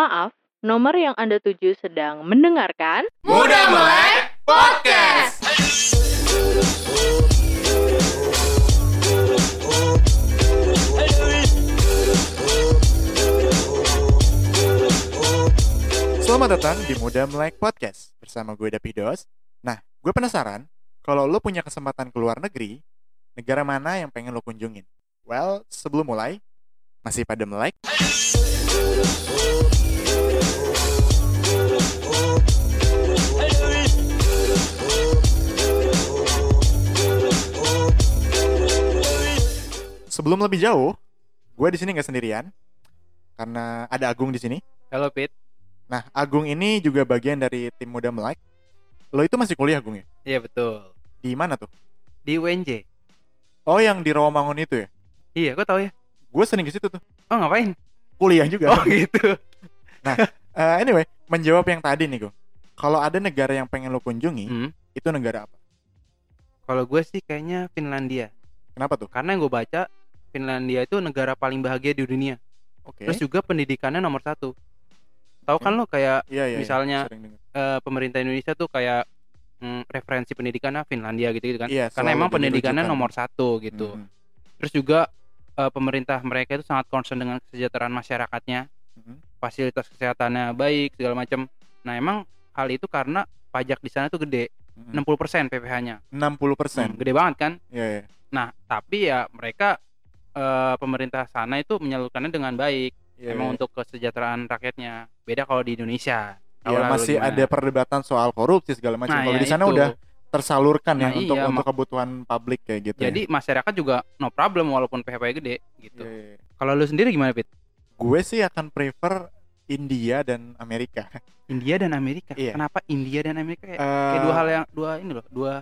Maaf, nomor yang Anda tuju sedang mendengarkan Muda Melek Podcast. Selamat datang di Muda Melek Podcast bersama gue Dapidos. Nah, gue penasaran kalau lo punya kesempatan ke luar negeri, negara mana yang pengen lo kunjungin? Well, sebelum mulai, masih pada melek? Sebelum lebih jauh, gue di sini nggak sendirian karena ada Agung di sini. Halo Pit. Nah, Agung ini juga bagian dari tim Muda Melek. Lo itu masih kuliah, Agung ya? Iya betul. Di mana tuh? Di UNJ. Oh, yang di Rawamangun itu ya? Iya, kok tahu ya? Gue sering ke situ tuh. Oh ngapain? Kuliah juga. Oh gitu. Eh, anyway, menjawab yang tadi nih, Gung. Kalau ada negara yang pengen lo kunjungi, Hmm. itu negara apa? Kalau gue sih kayaknya Finlandia. Kenapa tuh? Karena yang gue baca Finlandia itu negara paling bahagia di dunia. Oke. Terus juga pendidikannya nomor satu. Tahu kan lo kayak Iya, iya, iya. misalnya- denger. eh, pemerintah Indonesia tuh kayak mm, referensi pendidikannya Finlandia gitu, gitu kan? Iya, Karena emang pendidikannya rujukan. nomor satu gitu. Mhm, Terus juga eh, pemerintah mereka itu sangat concern dengan kesejahteraan masyarakatnya. mhm. fasilitas kesehatannya baik segala macam. Nah emang hal itu karena pajak di sana tuh gede, Mhm. 60% PPh-nya, 60%. Hmm, gede banget kan. Iya, iya. Nah tapi ya mereka eh, pemerintah sana itu menyalurkannya dengan baik, Iya, emang iya. untuk kesejahteraan rakyatnya. Beda kalau di Indonesia. Lu masih gimana. ada perdebatan soal korupsi segala macam. Nah, Kalau ya di sana udah tersalurkan ya Nah, untuk iya, untuk kebutuhan publik kayak gitu. ya. Jadi masyarakat juga no problem walaupun PPh gede gitu. Iya, iya. Kalau lu sendiri gimana Pit? gue sih akan prefer India dan Amerika. India dan Amerika. Iya. Kenapa India dan Amerika kayak, Eh, kayak dua hal yang dua ini loh, dua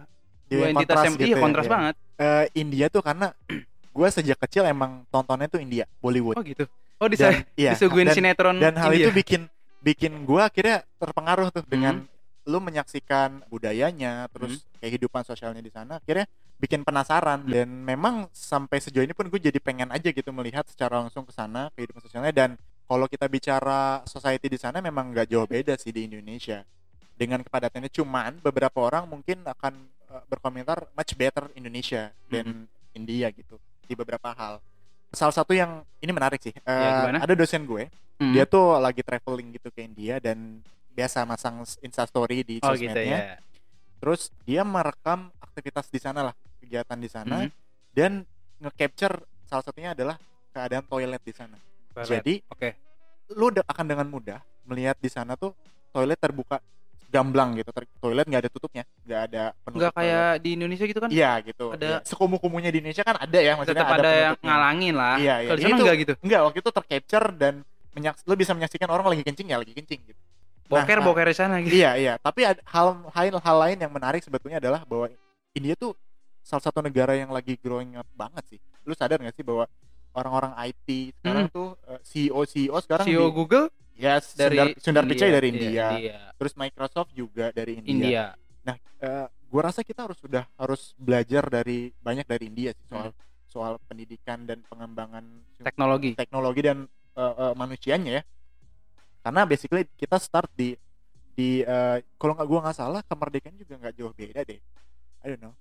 iya, dua entitas yang gitu iya ya, kontras iya. banget. Eh, India tuh karena gue sejak kecil emang tontonnya tuh India, Bollywood. Oh gitu. Oh bisa dan iya, disuguhin dan, sinetron dan hal India. itu bikin bikin gue akhirnya terpengaruh tuh dengan Hmm. Lu menyaksikan budayanya, terus kehidupan sosialnya di sana, akhirnya bikin penasaran. Hmm. dan memang sampai sejauh ini pun gue jadi pengen aja gitu melihat secara langsung ke sana kehidupan sosialnya. Dan kalau kita bicara society di sana memang nggak jauh beda sih di Indonesia. Dengan kepadatannya cuman beberapa orang mungkin akan eh, berkomentar much better Indonesia dan India gitu. Di beberapa hal. Salah satu yang ini menarik sih Ya, gimana? ada dosen gue. Hmm. dia tuh lagi traveling gitu ke India dan biasa masang instastory di oh gitu sosmednya ya. terus dia merekam aktivitas di sana lah kegiatan di sana Hmm. dan nge-capture salah satunya adalah keadaan toilet di sana Toilet. jadi Oke. lu akan dengan mudah melihat di sana tuh toilet terbuka gamblang gitu Ter- toilet nggak ada tutupnya nggak ada penutup toilet. kayak di Indonesia gitu kan? iya gitu ada- Iya. sekumuh-kumuhnya di Indonesia kan ada ya maksudnya Tetap ada, yang penutupnya. ngalangin lah. Iya, iya. Kalau di sana Itu- enggak gitu. enggak waktu itu tercapture dan menyaks lu bisa menyaksikan orang lagi kencing ya lagi kencing gitu Boker nah, boker di sana gitu. Iya iya, tapi ada hal hal hal lain yang menarik sebetulnya adalah bahwa India tuh salah satu negara yang lagi growing up banget sih. Lu sadar gak sih bahwa orang-orang IT sekarang tuh eh, CEO CEO sekarang CEO di, Google yes, dari Sundar, Sundar Pichai dari Iya, India. India. Terus Microsoft juga dari India. India. Nah, eh, gua rasa kita harus sudah harus belajar dari banyak dari India sih soal Hmm. soal pendidikan dan pengembangan Teknologi. teknologi dan eh, eh, manusianya ya karena basically kita start di di eh, kalau nggak gua nggak salah kemerdekaan juga nggak jauh beda deh I don't know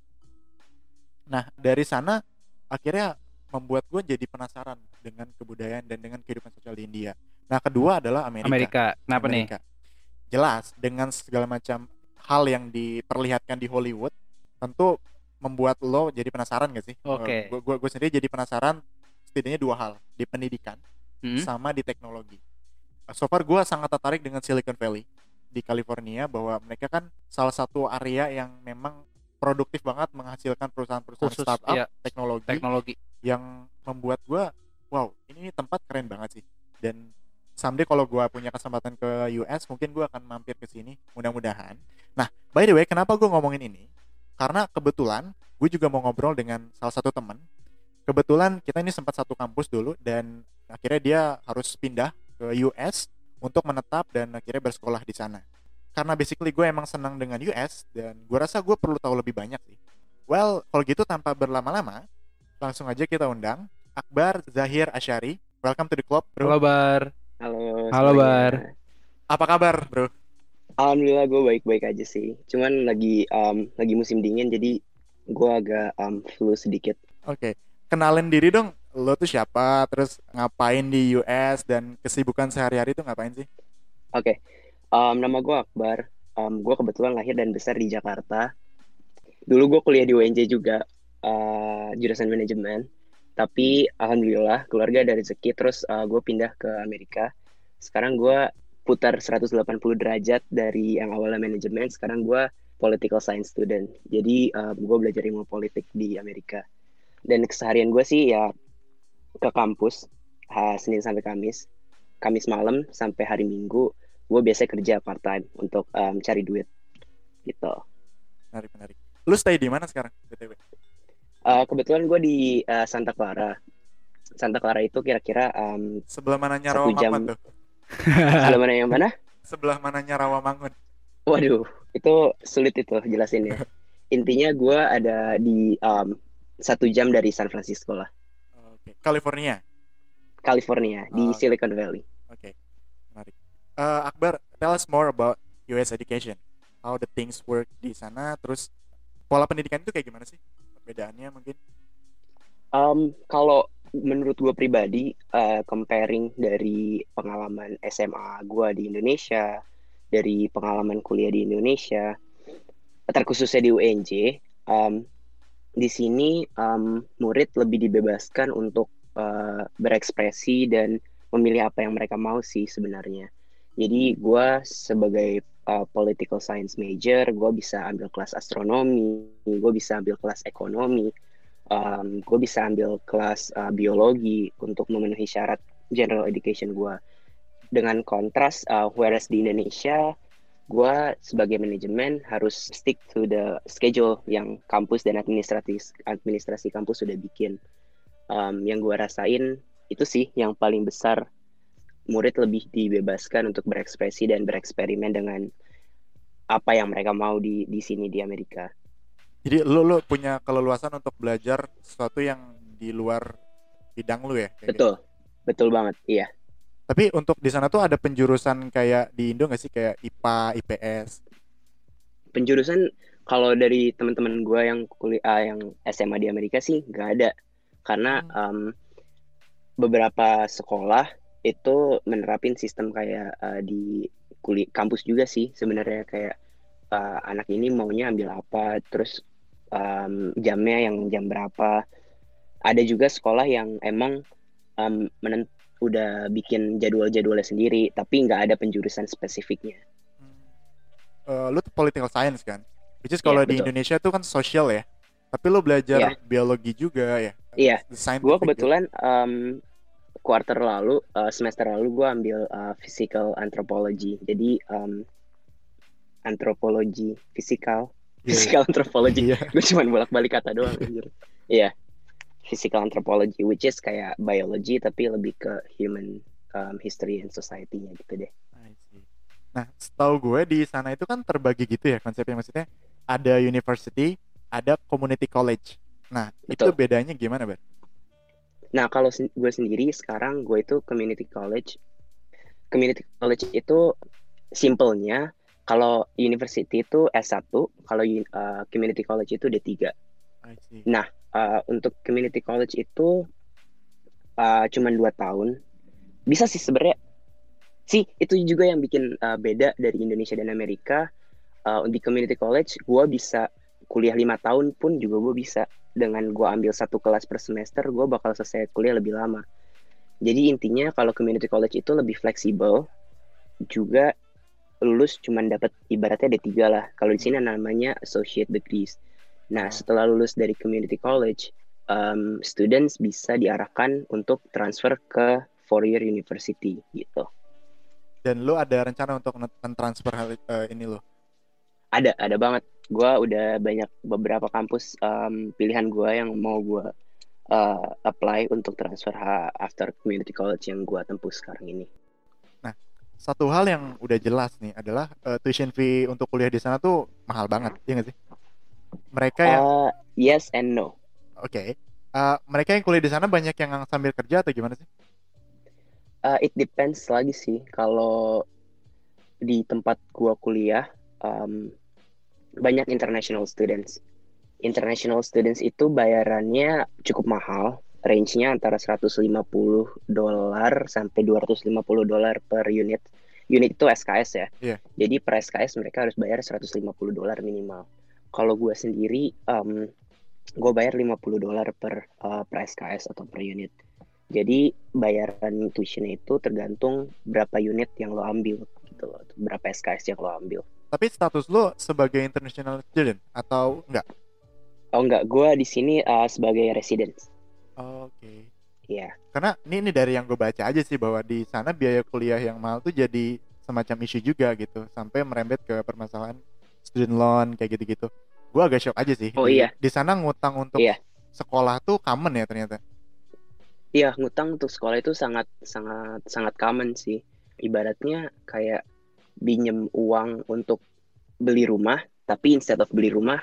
nah dari sana akhirnya membuat gue jadi penasaran dengan kebudayaan dan dengan kehidupan sosial di India nah kedua adalah Amerika Amerika. Kenapa nih? Amerika. jelas dengan segala macam hal yang diperlihatkan di Hollywood tentu membuat lo jadi penasaran gak sih Oke. gue gue sendiri jadi penasaran setidaknya dua hal di pendidikan Hmm? sama di teknologi. So far gue sangat tertarik dengan Silicon Valley di California bahwa mereka kan salah satu area yang memang produktif banget menghasilkan perusahaan-perusahaan Khusus, startup iya, teknologi Teknologi. yang membuat gue wow ini tempat keren banget sih. Dan someday kalau gue punya kesempatan ke US mungkin gue akan mampir ke sini mudah-mudahan. Nah by the way kenapa gue ngomongin ini? Karena kebetulan gue juga mau ngobrol dengan salah satu teman kebetulan kita ini sempat satu kampus dulu dan akhirnya dia harus pindah ke US untuk menetap dan akhirnya bersekolah di sana karena basically gue emang senang dengan US dan gue rasa gue perlu tahu lebih banyak sih well kalau gitu tanpa berlama-lama langsung aja kita undang Akbar Zahir Asyari welcome to the club bro Halo Bar. Halo Halo. Bar. Apa kabar, Bro? Alhamdulillah gue baik-baik aja sih. Cuman lagi um, lagi musim dingin jadi gue agak um, flu sedikit. Oke. Kenalin diri dong. Lo tuh siapa? Terus ngapain di US dan kesibukan sehari-hari tuh ngapain sih? Oke, um, nama gue Akbar. Um, gue kebetulan lahir dan besar di Jakarta. Dulu gue kuliah di UNJ juga, uh, jurusan manajemen. Tapi alhamdulillah keluarga ada rezeki terus uh, gue pindah ke Amerika. Sekarang gue putar 180 derajat dari yang awalnya manajemen, sekarang gue political science student. Jadi uh, gue belajar ilmu politik di Amerika. Dan keseharian gue sih ya ke kampus ha, Senin sampai Kamis. Kamis malam sampai hari Minggu gue biasanya kerja part time untuk um, cari duit gitu. Menarik, menarik. Lu stay di mana sekarang, BTW? Uh, kebetulan gue di uh, Santa Clara. Santa Clara itu kira-kira um, Sebelah mananya Satu jam. Rawamangun tuh? Halo mana yang mana? Sebelah mananya Rawamangun? Waduh, itu sulit itu jelasinnya. Intinya gue ada di um, satu jam dari San Francisco lah. California. California di Oh. Silicon Valley. Oke. Menarik. Eh, Akbar, tell us more about US education. How the things work di sana, terus pola pendidikan itu kayak gimana sih? Perbedaannya mungkin? Um, kalau menurut gue pribadi, uh, comparing dari pengalaman SMA gue di Indonesia, dari pengalaman kuliah di Indonesia, terkhususnya di UNJ, um, di sini um, murid lebih dibebaskan untuk uh, berekspresi dan memilih apa yang mereka mau sih sebenarnya. Jadi gue sebagai uh, political science major, gue bisa ambil kelas astronomi, gue bisa ambil kelas ekonomi, um, gue bisa ambil kelas uh, biologi untuk memenuhi syarat general education gue. Dengan kontras, uh, whereas di Indonesia, gue sebagai manajemen harus stick to the schedule yang kampus dan administrasi administrasi kampus sudah bikin. Um, yang gue rasain itu sih yang paling besar murid lebih dibebaskan untuk berekspresi dan bereksperimen dengan apa yang mereka mau di di sini di Amerika. Jadi lu lu punya keleluasan untuk belajar sesuatu yang di luar bidang lu ya? gitu? Betul, betul banget, iya. Tapi untuk di sana tuh ada penjurusan kayak di Indo nggak sih? Kayak IPA, IPS? penjurusan kalau dari teman-teman gue yang kuliah yang SMA di Amerika sih nggak ada. Karena um, beberapa sekolah itu menerapin sistem kayak uh, di kuli kampus juga sih sebenarnya. Kayak uh, anak ini maunya ambil apa terus um, jamnya yang jam berapa. Ada juga sekolah yang emang um, menent- udah bikin jadwal-jadwalnya sendiri tapi nggak ada penjurusan spesifiknya Eh, lu tuh political science kan? Which is kalau Iya, di betul. Indonesia tuh kan sosial ya. Tapi lu belajar Iya. biologi juga ya? Iya, scientific gue kebetulan um, quarter lalu uh, semester lalu gue ambil uh, physical anthropology jadi um, antropologi fisikal Iya. physical anthropology Iya. gue cuma bolak balik kata doang anjir iya physical anthropology which is kayak biology tapi lebih ke human um, history and society-nya gitu deh. Nah, setahu gue di sana itu kan terbagi gitu ya konsepnya maksudnya ada university, ada community college. Nah, itu Betul. bedanya gimana, Bar? Nah, kalau sen- gue sendiri sekarang gue itu community college. Community college itu simpelnya kalau university itu S1, kalau uh, community college itu D3. I see. Uh, untuk community college itu uh, cuman dua tahun. Bisa sih sebenarnya sih itu juga yang bikin uh, beda dari Indonesia dan Amerika. Uh, di community college gue bisa kuliah lima tahun pun juga gue bisa dengan gue ambil satu kelas per semester gue bakal selesai kuliah lebih lama. Jadi intinya kalau community college itu lebih fleksibel, juga lulus cuman dapat ibaratnya D3 lah. Kalau di sini namanya associate degrees. Nah, setelah lulus dari community college, um, students bisa diarahkan untuk transfer ke four year university gitu. Dan lu ada rencana untuk transfer hal eh, ini lo? Ada, ada banget. Gua udah banyak beberapa kampus um, pilihan gua yang mau gua uh, apply untuk transfer after community college yang gua tempuh sekarang ini. Satu hal yang udah jelas nih adalah eh, tuition fee untuk kuliah di sana tuh mahal banget, iya nggak sih? Mereka yang Uh, yes and no. oke, Eh, mereka yang kuliah di sana banyak yang sambil kerja atau gimana sih? Uh, it depends lagi sih. Kalau di tempat gua kuliah um, banyak international students. International students itu bayarannya cukup mahal, range-nya antara 150 dolar sampai 250 dolar per unit. Unit itu SKS ya. Iya. Jadi per SKS mereka harus bayar 150 dolar minimal. Kalau gua sendiri, um, gue bayar 50 dolar per uh, per SKS atau per unit. Jadi bayaran tuition itu tergantung berapa unit yang lo ambil gitu loh, berapa SKS yang lo ambil. Tapi status lo sebagai international student atau enggak? Oh enggak, gue di sini uh, sebagai resident. Oke. Iya. Karena ini ini dari yang gue baca aja sih bahwa di sana biaya kuliah yang mahal tuh jadi semacam isu juga gitu sampai merembet ke permasalahan student loan kayak gitu-gitu. Gue agak shock aja sih. Oh iya. Di sana ngutang untuk Iya. sekolah tuh common ya ternyata. Iya, ngutang untuk sekolah itu sangat sangat sangat common sih. Ibaratnya kayak pinjem uang untuk beli rumah, tapi instead of beli rumah,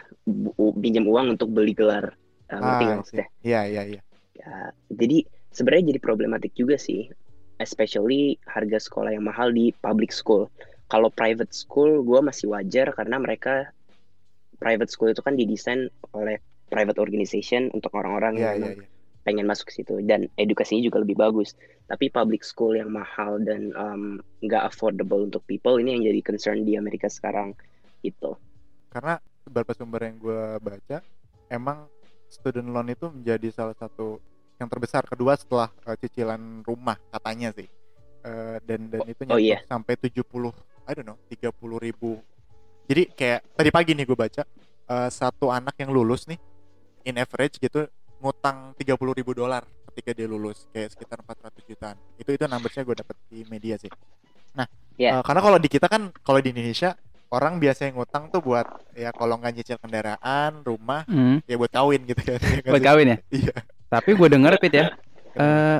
pinjem uang untuk beli gelar. Uh, nggak Ah, maksudnya? Iya iya iya. Ya, jadi sebenarnya jadi problematik juga sih, especially harga sekolah yang mahal di public school. Kalau private school, gue masih wajar karena mereka private school itu kan didesain oleh private organization untuk orang-orang Iya yang memang iya. pengen masuk ke situ dan edukasinya juga lebih bagus. Tapi public school yang mahal dan um, nggak affordable untuk people ini yang jadi concern di Amerika sekarang itu. Karena beberapa sumber yang gue baca emang student loan itu menjadi salah satu yang terbesar kedua setelah eh, cicilan rumah katanya sih. Eh, dan dan itu oh iya. sampai 70 I don't know 30 ribu. Jadi kayak tadi pagi nih gue baca eh, satu anak yang lulus nih in average gitu ngutang 30 ribu dolar ketika dia lulus kayak sekitar 400 jutaan. Itu itu numbersnya gue dapet di media sih. Nah Iya. eh, karena kalau di kita kan kalau di Indonesia orang biasanya ngutang tuh buat ya kalau nggak nyicil kendaraan rumah Hmm, ya buat kawin gitu Ya buat kawin ya. iya. Tapi gue denger Pit ya, eh,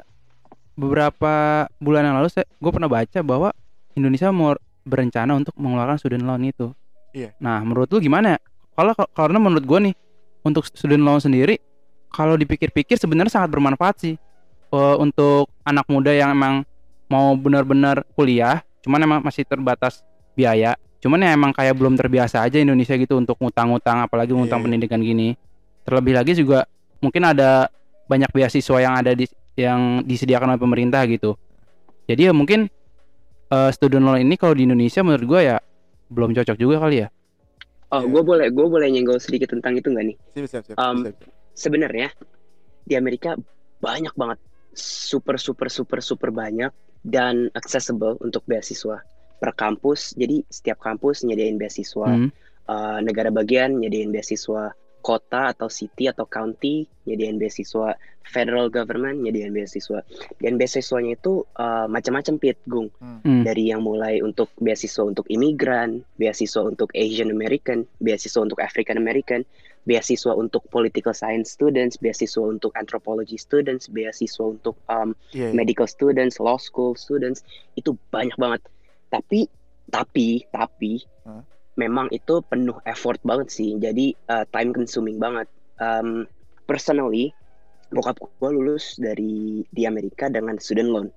beberapa bulan yang lalu gue pernah baca bahwa Indonesia mau berencana untuk mengeluarkan student loan itu. Iya. Nah, menurut lu gimana? Kalau karena menurut gue nih untuk student loan sendiri kalau dipikir-pikir sebenarnya sangat bermanfaat sih Eh, untuk anak muda yang emang mau benar-benar kuliah, cuman emang masih terbatas biaya. Cuman ya emang kayak belum terbiasa aja Indonesia gitu untuk ngutang-ngutang apalagi ngutang Iya. pendidikan gini. Terlebih lagi juga mungkin ada banyak beasiswa yang ada di yang disediakan oleh pemerintah gitu. Jadi ya mungkin eh, student loan ini kalau di Indonesia menurut gue ya belum cocok juga kali ya. Oh, Iya. gue boleh gue boleh nyenggol sedikit tentang itu nggak nih? siap siap siap, Um, siap, sebenarnya di Amerika banyak banget super super super super banyak dan accessible untuk beasiswa per kampus jadi setiap kampus nyediain beasiswa Hmm. Uh, negara bagian nyediain beasiswa kota atau city atau county nyediain beasiswa federal government nyediain beasiswa dan beasiswanya itu uh, macam-macam pit gung Hmm. dari yang mulai untuk beasiswa untuk imigran, beasiswa untuk Asian American, beasiswa untuk African American, beasiswa untuk political science students, beasiswa untuk anthropology students, beasiswa untuk um, iya iya. medical students, law school students, itu banyak banget. Tapi, tapi, tapi, Hah? memang itu penuh effort banget sih. Jadi uh, time consuming banget. Um, personally, bokap gue lulus dari di Amerika dengan student loan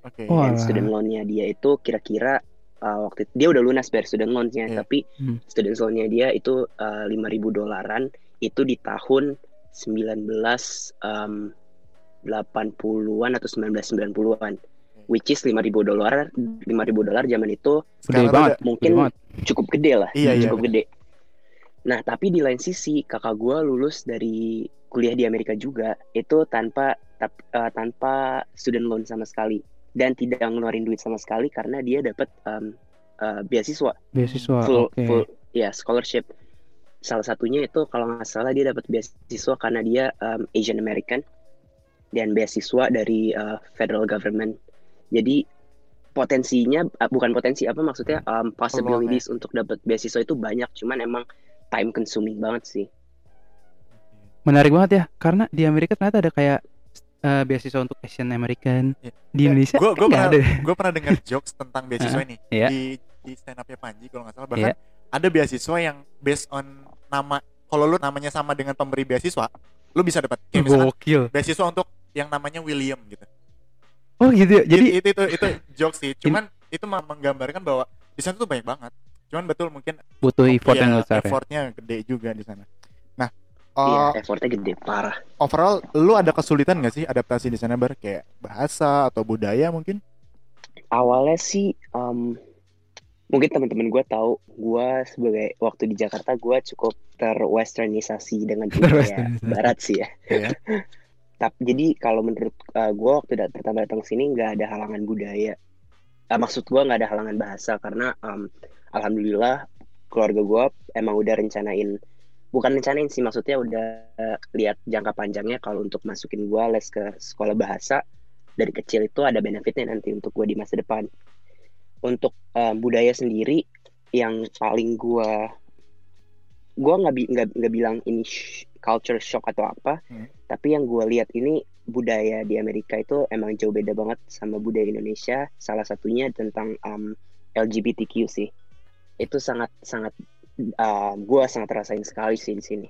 oke Oh, dan student loan-nya dia itu kira-kira uh, waktu itu, dia udah lunas bayar student loan-nya Iya. tapi Hmm. student loan-nya dia itu uh, 5.000 dolaran itu di tahun 19 um, 80-an atau 1990-an which is 5.000 dolar 5.000 dolar zaman itu Gede banget. mungkin Gede banget. cukup gede lah Iya, iya, cukup gede nah tapi di lain sisi kakak gue lulus dari kuliah di Amerika juga itu tanpa tap- eh, tanpa student loan sama sekali. Dan tidak ngeluarin duit sama sekali karena dia dapat um, eh, beasiswa. Beasiswa. full Oke. full ya scholarship. Salah satunya itu kalau nggak salah dia dapat beasiswa karena dia um, Asian American dan beasiswa dari uh, federal government. Jadi potensinya uh, bukan potensi apa maksudnya? Um, possibilities untuk dapat beasiswa itu banyak cuman emang time consuming banget sih Menarik banget ya karena di Amerika ternyata ada kayak eh, beasiswa untuk Asian American. Iya. Di Indonesia gue kan nggak ada. gue pernah dengar jokes tentang beasiswa ini Iya. di di stand upnya Panji kalau nggak salah bahkan ada beasiswa yang based on nama kalau lu namanya sama dengan pemberi beasiswa lu bisa dapat kayak Gokil. beasiswa untuk yang namanya William gitu Oh gitu ya. Jadi itu itu itu jokes sih cuman itu mah menggambarkan bahwa di sana tuh banyak banget cuman betul mungkin butuh effort iya, yang besar ya. effortnya gede juga di sana Iya, uh, effortnya gede parah. overall lu ada kesulitan gak sih adaptasi di sana bar kayak bahasa atau budaya mungkin Awalnya sih em, mungkin teman-teman gue tahu gue sebagai waktu di Jakarta gue cukup terwesternisasi dengan budaya barat sih ya. Iya. Tapi jadi kalau menurut gue waktu dat pertama datang sini nggak ada halangan budaya. Eh, maksud gue nggak ada halangan bahasa karena em, alhamdulillah keluarga gue emang udah rencanain bukan rencanain sih maksudnya udah lihat jangka panjangnya kalau untuk masukin gue les ke sekolah bahasa dari kecil itu ada benefitnya nanti untuk gue di masa depan. Untuk em, budaya sendiri yang paling gue gue nggak nggak nggak bilang ini sh- culture shock atau apa, Hmm. tapi yang gue lihat ini budaya di Amerika itu emang jauh beda banget sama budaya Indonesia. Salah satunya tentang em, LGBTQ sih. Itu sangat sangat gue sangat rasain sekali sih di sini.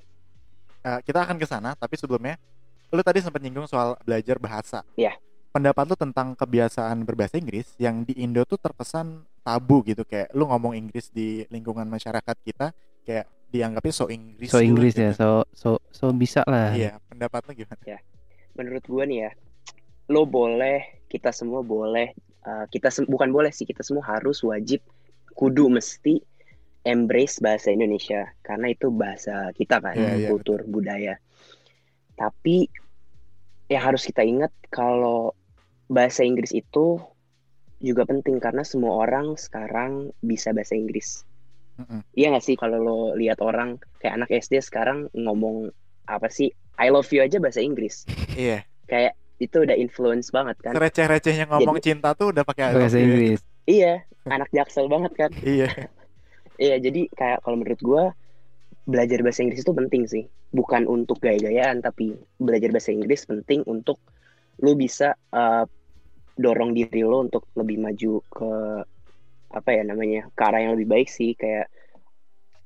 Uh, kita akan ke sana tapi sebelumnya lu tadi sempat nyinggung soal belajar bahasa Iya. pendapat lu tentang kebiasaan berbahasa Inggris yang di Indo tuh terkesan tabu gitu kayak lu ngomong Inggris di lingkungan masyarakat kita kayak dianggapnya so Inggris so Inggris ya, gitu. so so so bisa lah. iya pendapat lu gimana menurut gue nih ya lo boleh kita semua boleh uh, kita sem- bukan boleh sih kita semua harus wajib kudu mesti embrace bahasa Indonesia karena itu bahasa kita kan Iya, iya, kultur budaya. Tapi yang harus kita ingat kalau bahasa Inggris itu juga penting karena semua orang sekarang bisa bahasa Inggris. Mm-mm. iya gak sih kalau lo lihat orang kayak anak SD sekarang ngomong apa sih I love you aja bahasa Inggris. Iya. Kayak itu udah influence banget kan. Receh-recehnya ngomong cinta tuh udah pakai Bahasa ya. Inggris. iya anak jaksel banget kan. Iya iya jadi kayak kalau menurut gua belajar bahasa Inggris itu penting sih. Bukan untuk gaya-gayaan tapi belajar bahasa Inggris penting untuk lu bisa uh, dorong diri lo untuk lebih maju ke apa ya namanya ke arah yang lebih baik sih. Kayak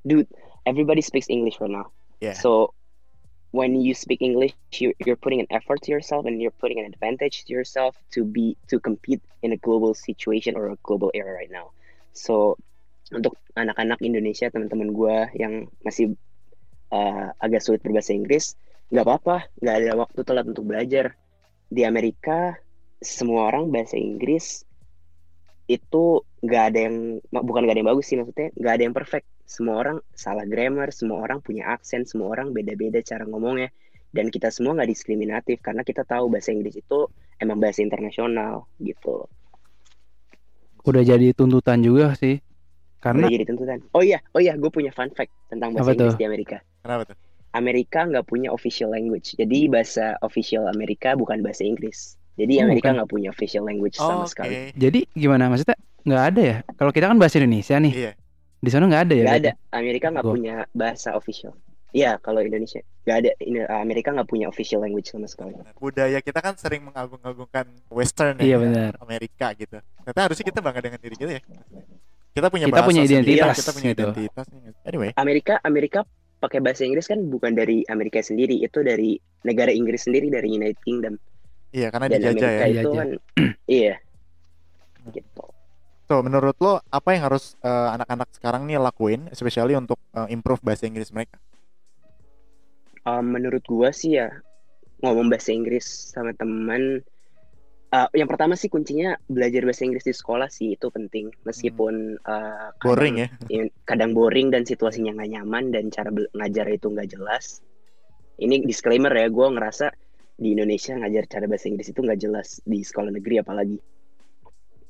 dude everybody speaks English right now. Yeah. so when you speak English you, you're putting an effort to yourself and you're putting an advantage to yourself to be to compete in a global situation or a global era right now. So untuk anak-anak Indonesia teman-teman gue yang masih uh, agak sulit berbahasa Inggris nggak apa-apa nggak ada waktu telat untuk belajar. Di Amerika semua orang bahasa Inggris itu nggak ada yang bukan nggak ada yang bagus sih maksudnya nggak ada yang perfect. Semua orang salah grammar semua orang punya aksen semua orang beda-beda cara ngomongnya. Dan kita semua nggak diskriminatif karena kita tahu bahasa Inggris itu emang bahasa internasional gitu. Udah jadi tuntutan juga sih. Karena Udah jadi tuntutan oh iya oh iya gue punya fun fact tentang bahasa Inggris di Amerika kenapa tuh Amerika nggak punya official language. Jadi bahasa official Amerika bukan bahasa Inggris. Jadi Oh, Amerika nggak punya official language oh, sama oke sekali. jadi gimana maksudnya? nggak ada ya? Kalau kita kan bahasa Indonesia nih. iya Di sana nggak ada ya? Nggak ada. Amerika nggak punya bahasa official. Iya, kalau Indonesia nggak ada. Ini- Amerika nggak punya official language sama sekali. Budaya kita kan sering mengagung-agungkan Western Iya, ya, benar. Amerika gitu. Ternyata harusnya kita bangga dengan diri kita ya. Kita punya Kita bahasa punya sendiri, identitas kita punya gitu. identitas. Anyway, Amerika Amerika pakai bahasa Inggris kan bukan dari Amerika sendiri, itu dari negara Inggris sendiri dari United Kingdom. iya karena Dan dijajah Amerika ya. itu Dijajah. kan iya. Gitu. So, menurut lo apa yang harus eh, anak-anak sekarang nih lakuin, especially untuk eh, improve bahasa Inggris mereka? Um, menurut gua sih ya ngomong bahasa Inggris sama teman uh, yang pertama sih kuncinya belajar bahasa Inggris di sekolah sih itu penting. Meskipun uh, kadang- Boring ya? kadang boring dan situasinya nggak nyaman dan cara ngajar itu nggak jelas. Ini disclaimer ya gua ngerasa di Indonesia ngajar cara bahasa Inggris itu nggak jelas di sekolah negeri apalagi.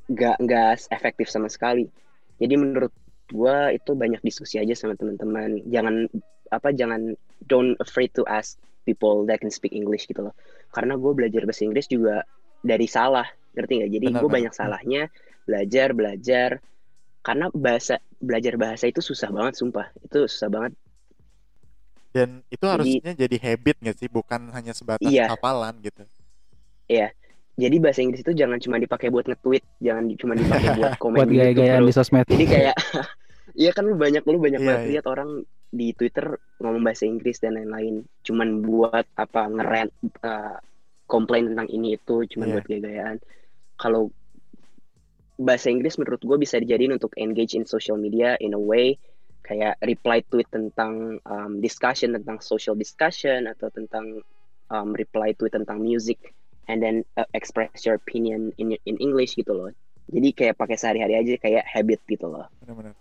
Nggak nggak efektif sama sekali. Jadi menurut gua itu banyak diskusi aja sama teman-teman. Jangan apa jangan don't afraid to ask people that can speak English gitu loh. Karena gue belajar bahasa Inggris juga dari salah ngerti nggak jadi gue banyak salahnya belajar belajar karena bahasa belajar bahasa itu susah banget sumpah itu susah banget Dan itu harusnya jadi habit nggak sih, bukan hanya sebatas Iya. hafalan gitu. jadi bahasa Inggris itu jangan cuma dipakai buat nge-tweet jangan cuma dipakai buat komen Buat gaya-gayaan bro. di sosmed. jadi kayak iya kan lu banyak lu banyak Iya, banget iya. lihat orang di Twitter ngomong bahasa Inggris dan lain-lain cuman buat apa ngerant uh, komplain tentang ini itu cuman Iya. buat gaya-gayaan kalau bahasa Inggris menurut gue bisa dijadiin untuk engage in social media in a way kayak reply tweet tentang um, discussion tentang social discussion atau tentang um, reply tweet tentang music and then uh, express your opinion in in English gitu loh. Jadi kayak pakai sehari-hari aja kayak habit gitu loh. benar-benar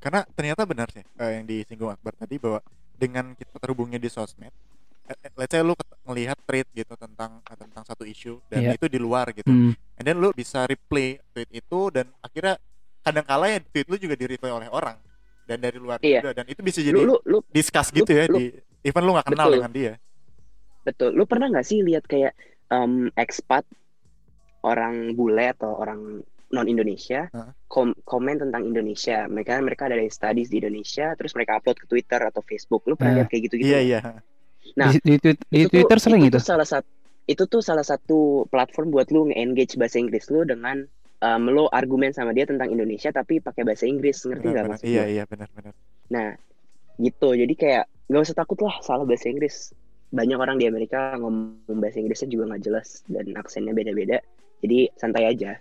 karena ternyata benar sih eh, yang disinggung Akbar tadi bahwa dengan kita terhubungnya di sosmed let's say lu ngelihat tweet gitu tentang eh, tentang satu isu dan Iya. itu di luar gitu Hmm. and then lu bisa replay tweet itu dan akhirnya kadang-kala ya tweet lu juga di replay oleh orang dan dari luar Iya. juga dan itu bisa jadi Lu lu lu discuss gitu ya lu- di even lu nggak kenal Betul. dengan dia betul. Lu pernah nggak sih lihat kayak um, expat orang bule atau orang non Indonesia Hah? kom- komen tentang Indonesia. Mereka mereka ada yang studies di Indonesia, terus mereka upload ke Twitter atau Facebook. Lu pernah Nah. lihat kayak gitu-gitu? iya nggak? iya Nah, di, di, tweet- di itu tuh- Twitter sering itu itu. tuh salah satu itu tuh salah satu platform buat lu nge-engage bahasa Inggris lu dengan um, lu argumen sama dia tentang Indonesia tapi pakai bahasa Inggris ngerti nggak benar-benar maksud iya iya benar-benar Nah gitu. Jadi kayak nggak usah takut lah salah bahasa Inggris. Banyak orang di Amerika ngomong bahasa Inggrisnya juga nggak jelas dan aksennya beda-beda. Jadi santai aja